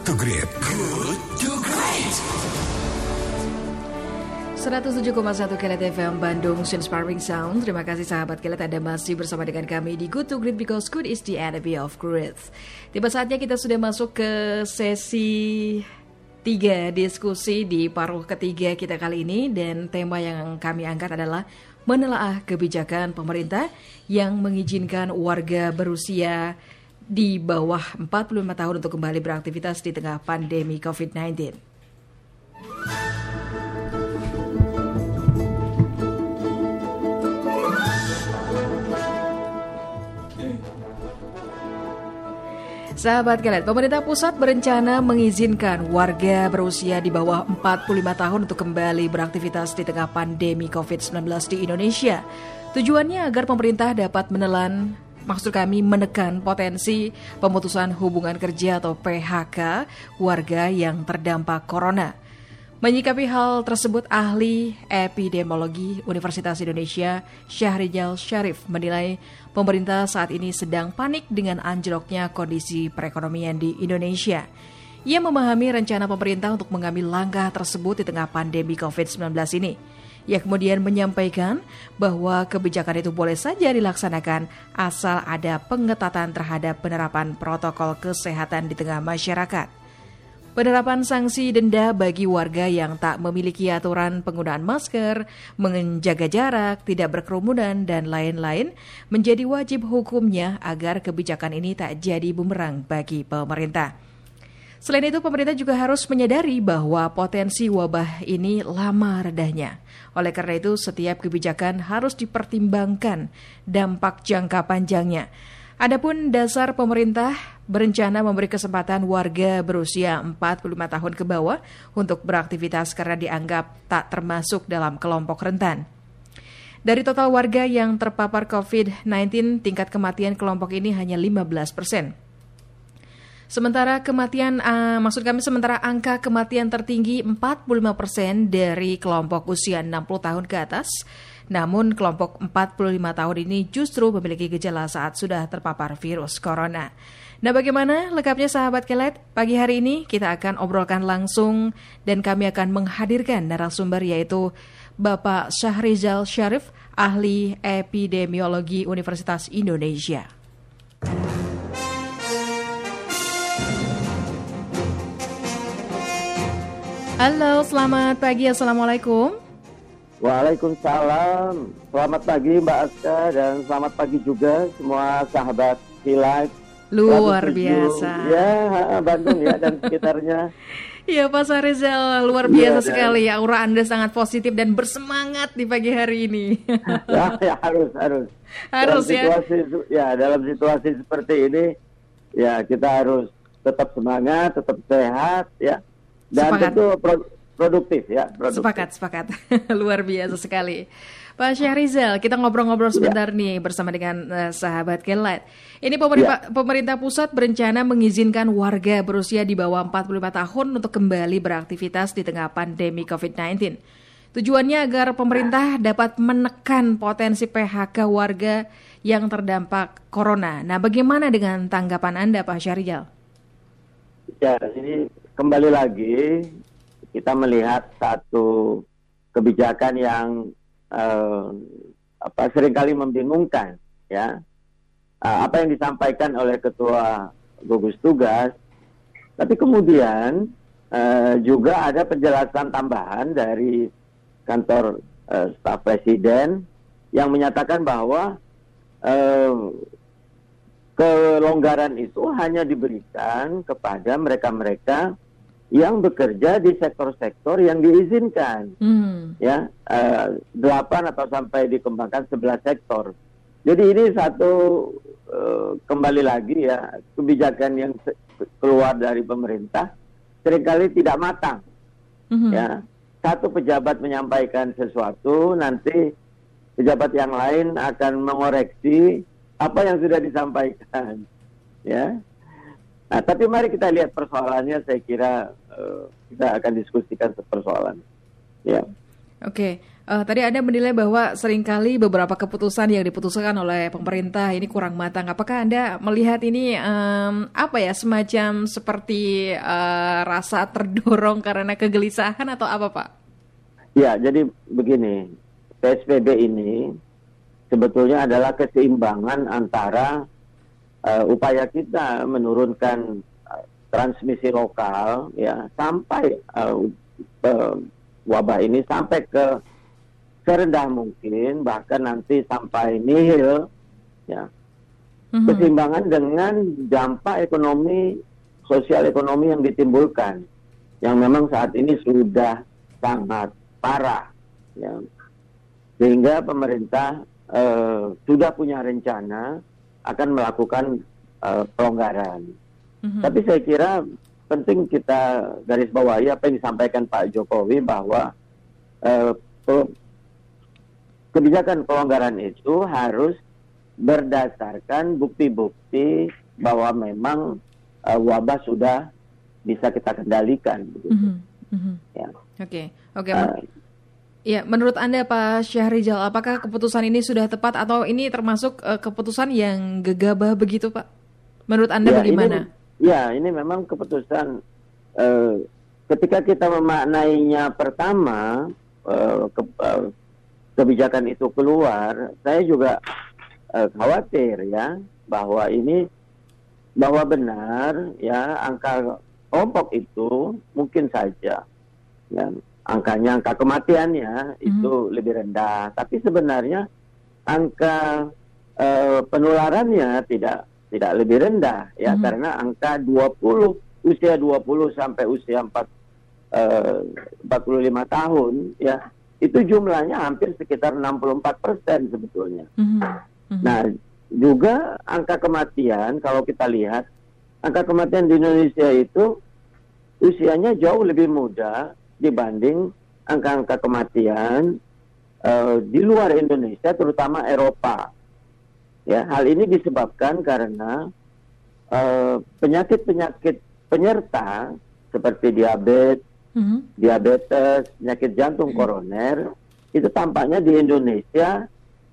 Good to Great. Good to Great. 107,1 Kelet FM Bandung Inspiring Sound. Terima kasih sahabat Kelet Anda masih bersama dengan kami di Good to Great because good is the enemy of great. Tiba saatnya kita sudah masuk ke sesi tiga diskusi di paruh ketiga kita kali ini dan tema yang kami angkat adalah menelaah kebijakan pemerintah yang mengizinkan warga berusia di bawah 45 tahun untuk kembali beraktivitas di tengah pandemi COVID-19. Sahabat kalian, pemerintah pusat berencana mengizinkan warga berusia di bawah 45 tahun untuk kembali beraktivitas di tengah pandemi COVID-19 di Indonesia. Tujuannya agar pemerintah dapat menelan maksud kami menekan potensi pemutusan hubungan kerja atau PHK warga yang terdampak corona. Menyikapi hal tersebut, ahli epidemiologi Universitas Indonesia Syahrijal Syarif menilai pemerintah saat ini sedang panik dengan anjloknya kondisi perekonomian di Indonesia. Ia memahami rencana pemerintah untuk mengambil langkah tersebut di tengah pandemi COVID-19 ini. Ia kemudian menyampaikan bahwa kebijakan itu boleh saja dilaksanakan asal ada pengetatan terhadap penerapan protokol kesehatan di tengah masyarakat. Penerapan sanksi denda bagi warga yang tak memiliki aturan penggunaan masker, menjaga jarak, tidak berkerumunan, dan lain-lain menjadi wajib hukumnya agar kebijakan ini tak jadi bumerang bagi pemerintah. Selain itu, pemerintah juga harus menyadari bahwa potensi wabah ini lama redahnya. Oleh karena itu, setiap kebijakan harus dipertimbangkan dampak jangka panjangnya. Adapun dasar pemerintah berencana memberi kesempatan warga berusia 45 tahun ke bawah untuk beraktivitas karena dianggap tak termasuk dalam kelompok rentan. Dari total warga yang terpapar COVID-19, tingkat kematian kelompok ini hanya 15 persen. Sementara kematian, uh, maksud kami sementara angka kematian tertinggi 45 persen dari kelompok usia 60 tahun ke atas, namun kelompok 45 tahun ini justru memiliki gejala saat sudah terpapar virus corona. Nah bagaimana lengkapnya sahabat kelet? Pagi hari ini kita akan obrolkan langsung dan kami akan menghadirkan narasumber yaitu Bapak Syahrizal Syarif, ahli epidemiologi Universitas Indonesia. Halo, selamat pagi. Assalamualaikum. Waalaikumsalam. Selamat pagi Mbak Aska dan selamat pagi juga semua sahabat Hilat. Luar biasa. Ya, Bandung ya dan sekitarnya. Iya Pak Sarizal, luar biasa ya, sekali ya. Aura Anda sangat positif dan bersemangat di pagi hari ini. ya, ya harus, harus. Harus dalam ya. Situasi, ya, dalam situasi seperti ini, ya kita harus tetap semangat, tetap sehat, ya. Dan Sepakat. tentu produktif ya. Produktif. Sepakat, sepakat. Luar biasa sekali. Pak Syahrizal, kita ngobrol-ngobrol sebentar ya. nih bersama dengan uh, sahabat Kelat. Ini pemerintah, ya. pemerintah pusat berencana mengizinkan warga berusia di bawah 45 tahun untuk kembali beraktivitas di tengah pandemi COVID-19. Tujuannya agar pemerintah dapat menekan potensi PHK warga yang terdampak corona. Nah, bagaimana dengan tanggapan Anda, Pak Syahrizal? Ya, ini kembali lagi kita melihat satu kebijakan yang uh, apa sering kali membingungkan ya. Uh, apa yang disampaikan oleh ketua gugus tugas. Tapi kemudian uh, juga ada penjelasan tambahan dari kantor uh, staf presiden yang menyatakan bahwa uh, kelonggaran itu hanya diberikan kepada mereka-mereka yang bekerja di sektor-sektor yang diizinkan, hmm. ya uh, delapan atau sampai dikembangkan sebelas sektor. Jadi ini satu uh, kembali lagi ya kebijakan yang keluar dari pemerintah sering kali tidak matang, hmm. ya satu pejabat menyampaikan sesuatu nanti pejabat yang lain akan mengoreksi apa yang sudah disampaikan, ya. Nah, tapi mari kita lihat persoalannya. Saya kira uh, kita akan diskusikan persoalan. Ya. Oke, Uh, tadi Anda menilai bahwa sering kali beberapa keputusan yang diputuskan oleh pemerintah ini kurang matang. Apakah Anda melihat ini um, apa ya semacam seperti uh, rasa terdorong karena kegelisahan atau apa, Pak? Ya, jadi begini, PSBB ini sebetulnya adalah keseimbangan antara uh, upaya kita menurunkan uh, transmisi lokal ya sampai uh, uh, wabah ini sampai ke serendah mungkin bahkan nanti sampai nihil ya mm-hmm. keseimbangan dengan dampak ekonomi sosial ekonomi yang ditimbulkan yang memang saat ini sudah sangat parah ya sehingga pemerintah uh, sudah punya rencana akan melakukan uh, pelonggaran mm-hmm. tapi saya kira penting kita garis bawahi apa yang disampaikan Pak Jokowi bahwa uh, kebijakan pelonggaran itu harus berdasarkan bukti-bukti bahwa memang uh, wabah sudah bisa kita kendalikan. Mm -hmm. Mm -hmm. Ya. Oke, okay. oke. Okay. Uh, ya, menurut anda Pak Syahrizal, apakah keputusan ini sudah tepat atau ini termasuk uh, keputusan yang gegabah begitu Pak? Menurut anda ya, bagaimana? Ini, ya, ini memang keputusan uh, ketika kita memaknainya pertama uh, ke, uh, kebijakan itu keluar, saya juga uh, khawatir ya bahwa ini bahwa benar ya angka kelompok itu mungkin saja ya angkanya angka kematiannya mm-hmm. itu lebih rendah, tapi sebenarnya angka uh, penularannya tidak tidak lebih rendah ya mm-hmm. karena angka 20 usia 20 sampai usia 4 uh, 45 tahun ya itu jumlahnya hampir sekitar 64 persen sebetulnya. Mm -hmm. Nah, juga angka kematian kalau kita lihat angka kematian di Indonesia itu usianya jauh lebih muda dibanding angka-angka kematian uh, di luar Indonesia, terutama Eropa. Ya, hal ini disebabkan karena eh, penyakit-penyakit uh, penyerta seperti diabetes, hmm diabetes, penyakit jantung mm-hmm. koroner itu tampaknya di Indonesia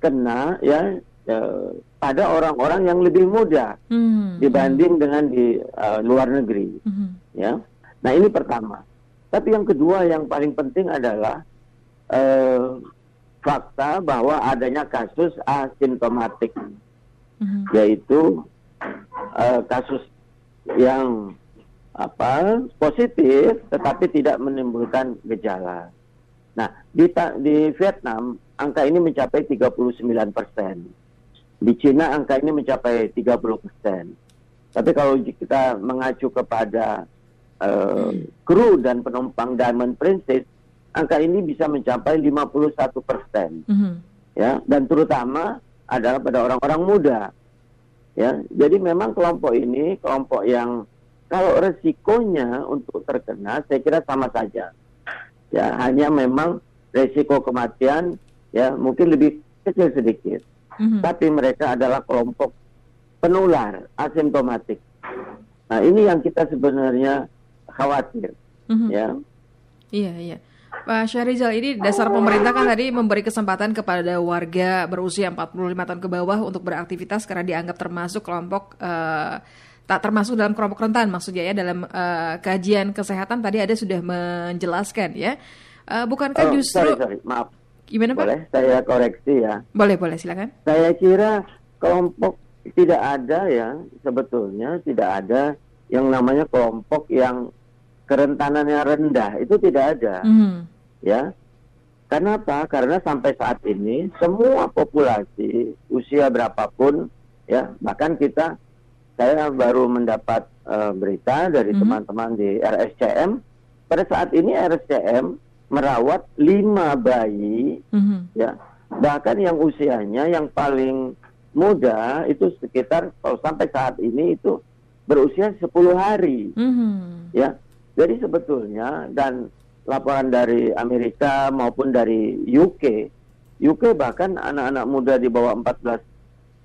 kena ya uh, pada orang-orang yang lebih muda mm-hmm. dibanding dengan di uh, luar negeri, mm-hmm. ya. Nah ini pertama. Tapi yang kedua yang paling penting adalah uh, fakta bahwa adanya kasus asimptomatik, mm-hmm. yaitu uh, kasus yang apa positif tetapi tidak menimbulkan gejala. Nah, di, di Vietnam angka ini mencapai 39 persen. Di Cina angka ini mencapai 30 persen. Tapi kalau kita mengacu kepada uh, kru dan penumpang Diamond Princess, angka ini bisa mencapai 51 persen. Mm -hmm. Ya, dan terutama adalah pada orang-orang muda. Ya, jadi memang kelompok ini kelompok yang kalau resikonya untuk terkena, saya kira sama saja. Ya, hanya memang resiko kematian ya mungkin lebih kecil sedikit. Mm-hmm. Tapi mereka adalah kelompok penular asimptomatik. Nah, ini yang kita sebenarnya khawatir. Mm-hmm. Ya. Iya, iya. Pak Syahrizal, ini dasar pemerintah kan tadi memberi kesempatan kepada warga berusia 45 tahun ke bawah untuk beraktivitas karena dianggap termasuk kelompok uh, tak termasuk dalam kelompok rentan maksudnya ya dalam uh, kajian kesehatan tadi ada sudah menjelaskan ya. Uh, bukankah oh, justru sorry, sorry. maaf. Gimana Pak? Boleh saya koreksi ya. Boleh, boleh silakan. Saya kira kelompok tidak ada ya sebetulnya tidak ada yang namanya kelompok yang kerentanannya rendah itu tidak ada. Mm. Ya. Kenapa? Karena sampai saat ini semua populasi usia berapapun ya bahkan kita saya baru mendapat uh, berita dari mhm. teman-teman mm -hmm. di RSCM pada saat ini RSCM merawat lima bayi mm -hmm. ya bahkan yang usianya yang paling muda itu sekitar kalau sampai saat ini itu berusia 10 hari mm -hmm. ya jadi sebetulnya dan laporan dari Amerika maupun dari UK UK bahkan anak-anak muda di bawah 14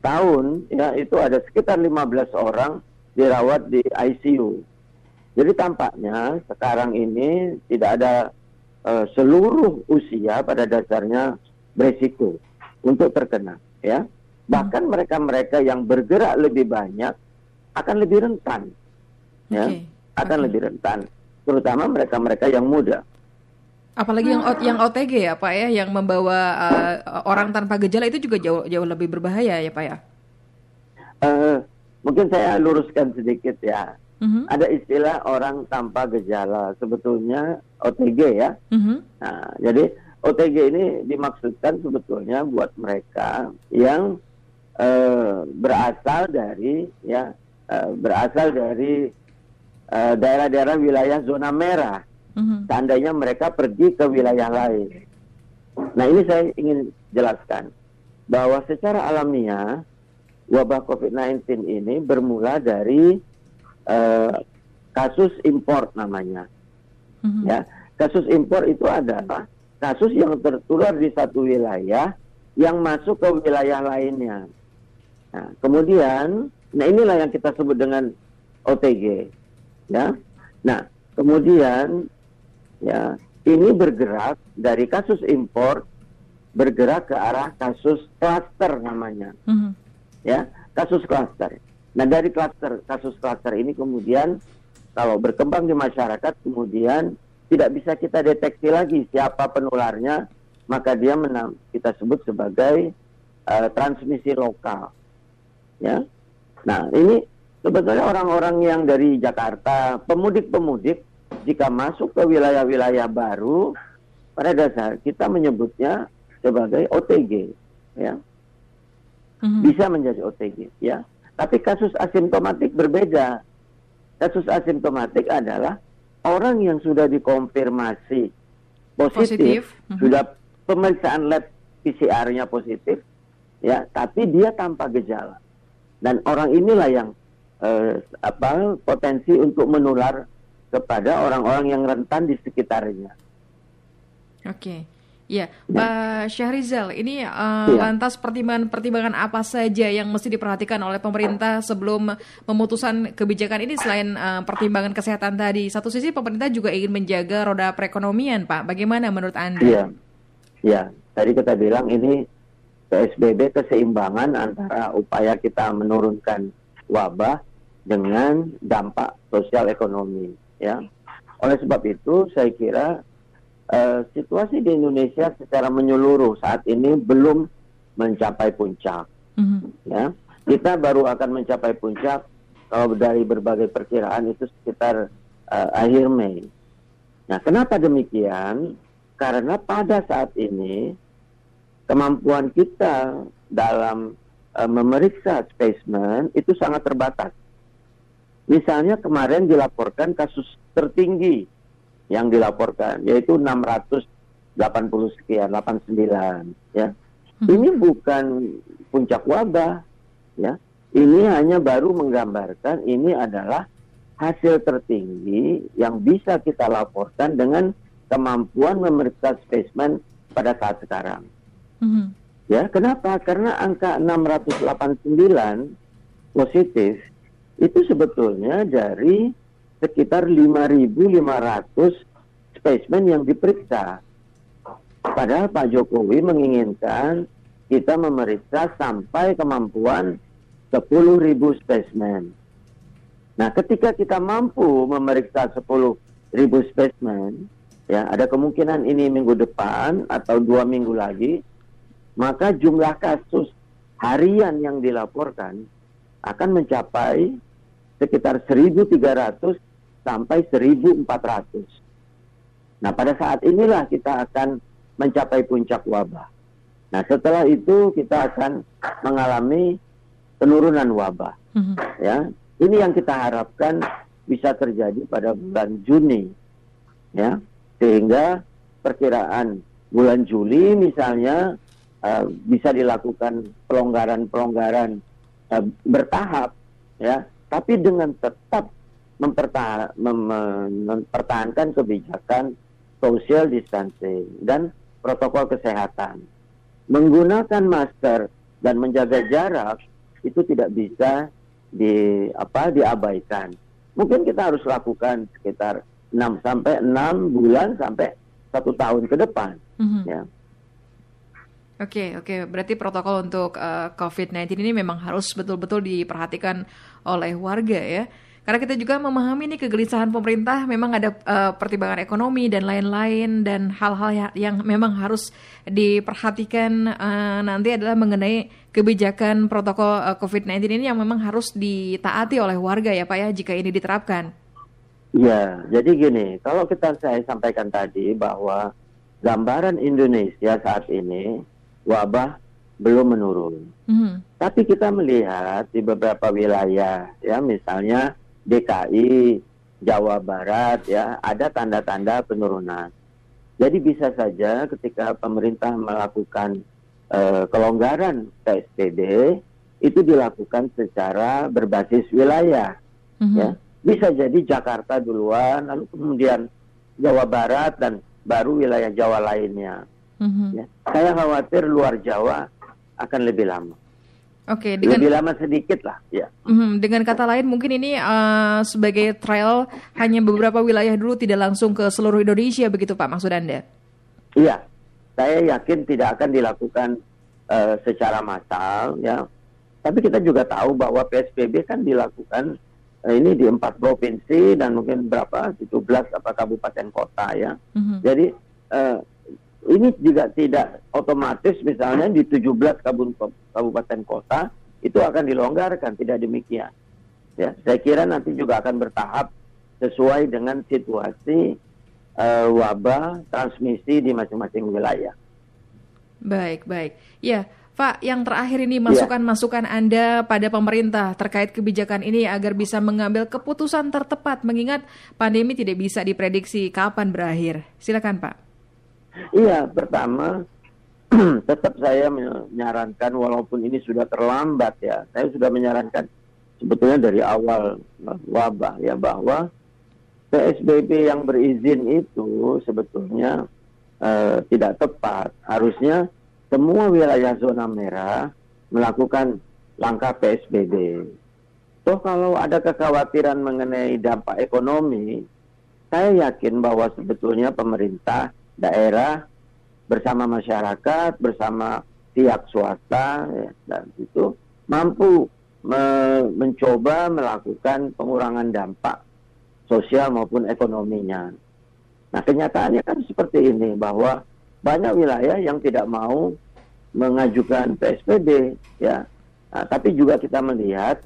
tahun ya itu ada sekitar 15 orang dirawat di ICU. Jadi tampaknya sekarang ini tidak ada uh, seluruh usia pada dasarnya beresiko untuk terkena ya bahkan mereka-mereka yang bergerak lebih banyak akan lebih rentan ya okay. akan okay. lebih rentan terutama mereka-mereka yang muda. Apalagi yang yang OTG ya Pak ya yang membawa uh, orang tanpa gejala itu juga jauh jauh lebih berbahaya ya Pak ya? Uh, mungkin saya luruskan sedikit ya. Uh-huh. ada istilah orang tanpa gejala. Sebetulnya OTG ya. Uh-huh. nah jadi OTG ini dimaksudkan sebetulnya buat mereka yang uh, berasal dari ya uh, berasal dari uh, daerah-daerah wilayah zona merah. Uh-huh. Seandainya mereka pergi ke wilayah lain. Nah ini saya ingin jelaskan bahwa secara alamiah wabah COVID-19 ini bermula dari uh, kasus impor namanya. Uh-huh. Ya, kasus impor itu adalah kasus yang tertular di satu wilayah yang masuk ke wilayah lainnya. Nah, kemudian, nah inilah yang kita sebut dengan OTG, ya. Nah, kemudian, ya, ini bergerak dari kasus impor bergerak ke arah kasus klaster namanya, mm -hmm. ya, kasus klaster. Nah, dari klaster kasus klaster ini kemudian kalau berkembang di masyarakat, kemudian tidak bisa kita deteksi lagi siapa penularnya, maka dia menang, kita sebut sebagai uh, transmisi lokal. Ya, nah ini sebetulnya orang-orang yang dari Jakarta, pemudik-pemudik, jika masuk ke wilayah-wilayah baru, pada dasar kita menyebutnya sebagai OTG, ya, mm-hmm. bisa menjadi OTG, ya. Tapi kasus asimptomatik berbeda. Kasus asimptomatik adalah orang yang sudah dikonfirmasi positif, positif. Mm-hmm. sudah pemeriksaan lab PCR-nya positif, ya, tapi dia tanpa gejala. Dan orang inilah yang eh, apa potensi untuk menular kepada orang-orang yang rentan di sekitarnya. Oke. Okay. Ya, Pak Syahrizal, ini uh, ya. lantas pertimbangan-pertimbangan apa saja yang mesti diperhatikan oleh pemerintah sebelum memutuskan kebijakan ini selain uh, pertimbangan kesehatan tadi? Satu sisi pemerintah juga ingin menjaga roda perekonomian, Pak. Bagaimana menurut Anda? Iya, ya. Tadi kita bilang ini PSBB keseimbangan antara upaya kita menurunkan wabah dengan dampak sosial ekonomi, ya. Oleh sebab itu, saya kira uh, situasi di Indonesia secara menyeluruh saat ini belum mencapai puncak. Mm-hmm. Ya, kita baru akan mencapai puncak kalau dari berbagai perkiraan itu sekitar uh, akhir Mei. Nah, kenapa demikian? Karena pada saat ini kemampuan kita dalam uh, memeriksa spesimen itu sangat terbatas. Misalnya kemarin dilaporkan kasus tertinggi yang dilaporkan yaitu 680 sekian 89 ya. Hmm. Ini bukan puncak wabah ya. Ini hanya baru menggambarkan ini adalah hasil tertinggi yang bisa kita laporkan dengan kemampuan memeriksa spesimen pada saat sekarang. Hmm. Ya, kenapa? Karena angka 689 positif itu sebetulnya dari sekitar 5.500 spesimen yang diperiksa. Padahal Pak Jokowi menginginkan kita memeriksa sampai kemampuan 10.000 spesimen. Nah, ketika kita mampu memeriksa 10.000 spesimen, ya ada kemungkinan ini minggu depan atau dua minggu lagi, maka jumlah kasus harian yang dilaporkan akan mencapai sekitar 1.300 sampai 1.400. Nah, pada saat inilah kita akan mencapai puncak wabah. Nah, setelah itu kita akan mengalami penurunan wabah. Mm-hmm. Ya, ini yang kita harapkan bisa terjadi pada bulan Juni. Ya, sehingga perkiraan bulan Juli misalnya uh, bisa dilakukan pelonggaran-pelonggaran uh, bertahap ya, tapi dengan tetap mempertahankan kebijakan social distancing dan protokol kesehatan. Menggunakan masker dan menjaga jarak itu tidak bisa di apa diabaikan. Mungkin kita harus lakukan sekitar 6 sampai 6 bulan sampai satu tahun ke depan. Mm-hmm. Ya. Oke, okay, oke. Okay. Berarti protokol untuk uh, COVID-19 ini memang harus betul-betul diperhatikan oleh warga ya. Karena kita juga memahami nih kegelisahan pemerintah, memang ada uh, pertimbangan ekonomi dan lain-lain dan hal-hal yang, yang memang harus diperhatikan uh, nanti adalah mengenai kebijakan protokol uh, COVID-19 ini yang memang harus ditaati oleh warga ya Pak ya jika ini diterapkan. Ya, jadi gini, kalau kita saya sampaikan tadi bahwa gambaran Indonesia saat ini wabah belum menurun. Mm -hmm. Tapi kita melihat di beberapa wilayah, ya misalnya DKI, Jawa Barat ya ada tanda-tanda penurunan. Jadi bisa saja ketika pemerintah melakukan uh, kelonggaran PSBB itu dilakukan secara berbasis wilayah. Mm-hmm. Ya, bisa jadi Jakarta duluan, lalu kemudian Jawa Barat dan baru wilayah Jawa lainnya. Mm-hmm. Ya, saya khawatir luar Jawa akan lebih lama. Oke, okay, dengan lebih lama sedikit lah, ya. Mm, dengan kata lain, mungkin ini uh, sebagai trial hanya beberapa wilayah dulu, tidak langsung ke seluruh Indonesia, begitu Pak maksud anda? Iya, saya yakin tidak akan dilakukan uh, secara massal, ya. Tapi kita juga tahu bahwa PSBB kan dilakukan uh, ini di empat provinsi dan mungkin berapa, 17 apa kabupaten kota, ya. Mm -hmm. Jadi uh, ini juga tidak otomatis misalnya di 17 kabupaten kota itu akan dilonggarkan, tidak demikian. Ya, saya kira nanti juga akan bertahap sesuai dengan situasi uh, wabah transmisi di masing-masing wilayah. Baik, baik. Ya, Pak, yang terakhir ini masukan-masukan Anda pada pemerintah terkait kebijakan ini agar bisa mengambil keputusan tertepat mengingat pandemi tidak bisa diprediksi kapan berakhir. Silakan, Pak. Iya, pertama tetap saya menyarankan walaupun ini sudah terlambat ya, saya sudah menyarankan sebetulnya dari awal wabah ya bahwa PSBB yang berizin itu sebetulnya uh, tidak tepat. Harusnya semua wilayah zona merah melakukan langkah PSBB. Toh kalau ada kekhawatiran mengenai dampak ekonomi, saya yakin bahwa sebetulnya pemerintah daerah bersama masyarakat, bersama pihak swasta ya, dan itu mampu me mencoba melakukan pengurangan dampak sosial maupun ekonominya. Nah kenyataannya kan seperti ini bahwa banyak wilayah yang tidak mau mengajukan PSBB ya. Nah, tapi juga kita melihat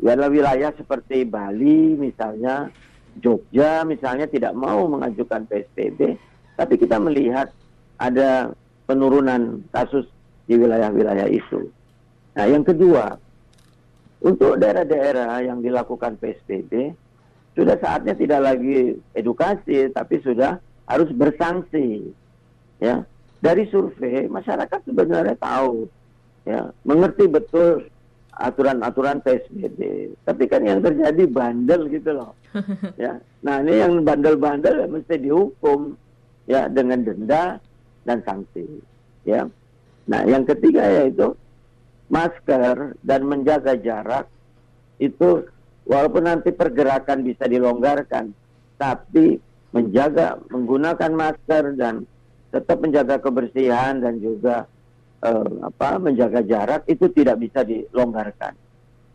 ya wilayah seperti Bali misalnya, Jogja misalnya tidak mau mengajukan PSBB tapi kita melihat ada penurunan kasus di wilayah-wilayah itu. Nah, yang kedua, untuk daerah-daerah yang dilakukan PSBB, sudah saatnya tidak lagi edukasi, tapi sudah harus bersanksi. Ya, dari survei masyarakat sebenarnya tahu, ya, mengerti betul aturan-aturan PSBB. Tapi kan yang terjadi bandel gitu loh. ya, nah ini yang bandel-bandel ya mesti dihukum ya dengan denda dan sanksi. Ya. Nah yang ketiga yaitu masker dan menjaga jarak itu walaupun nanti pergerakan bisa dilonggarkan tapi menjaga menggunakan masker dan tetap menjaga kebersihan dan juga eh, apa menjaga jarak itu tidak bisa dilonggarkan.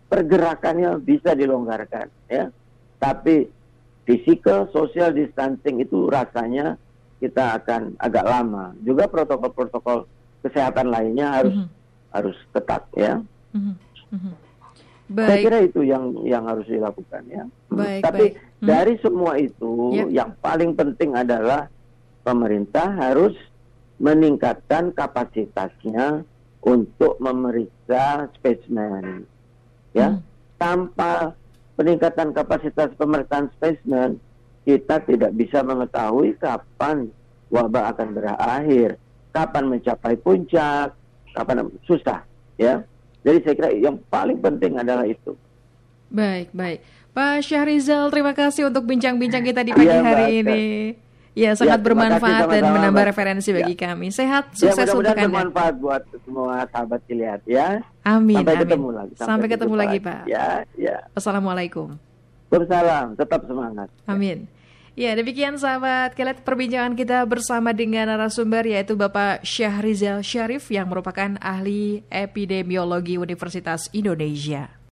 Pergerakannya bisa dilonggarkan ya. Tapi physical social distancing itu rasanya kita akan agak lama. Juga protokol-protokol kesehatan lainnya harus mm -hmm. harus ketat ya. Mm -hmm. Baik. Saya kira itu yang yang harus dilakukan ya. Baik, Tapi baik. Hmm. dari semua itu yep. yang paling penting adalah pemerintah harus meningkatkan kapasitasnya untuk memeriksa spesimen. Ya, hmm. tanpa peningkatan kapasitas pemeriksaan spesimen kita tidak bisa mengetahui kapan wabah akan berakhir, kapan mencapai puncak, kapan susah, ya. Jadi saya kira yang paling penting adalah itu. Baik, baik. Pak Syahrizal, terima kasih untuk bincang-bincang kita di pagi ya, hari ini. Ya, sangat ya, bermanfaat kasih, dan menambah referensi ya. bagi kami. Sehat, ya, sukses ya, untuk Anda. bermanfaat buat semua sahabat Kiliat ya. Amin. Sampai amin. ketemu lagi. Sampai, Sampai ketemu lagi, Pak. Ya, ya. Assalamualaikum. Waalaikumsalam. Tetap semangat. Amin. Ya, demikian sahabat Kelet perbincangan kita bersama dengan narasumber yaitu Bapak Syahrizal Syarif yang merupakan ahli epidemiologi Universitas Indonesia.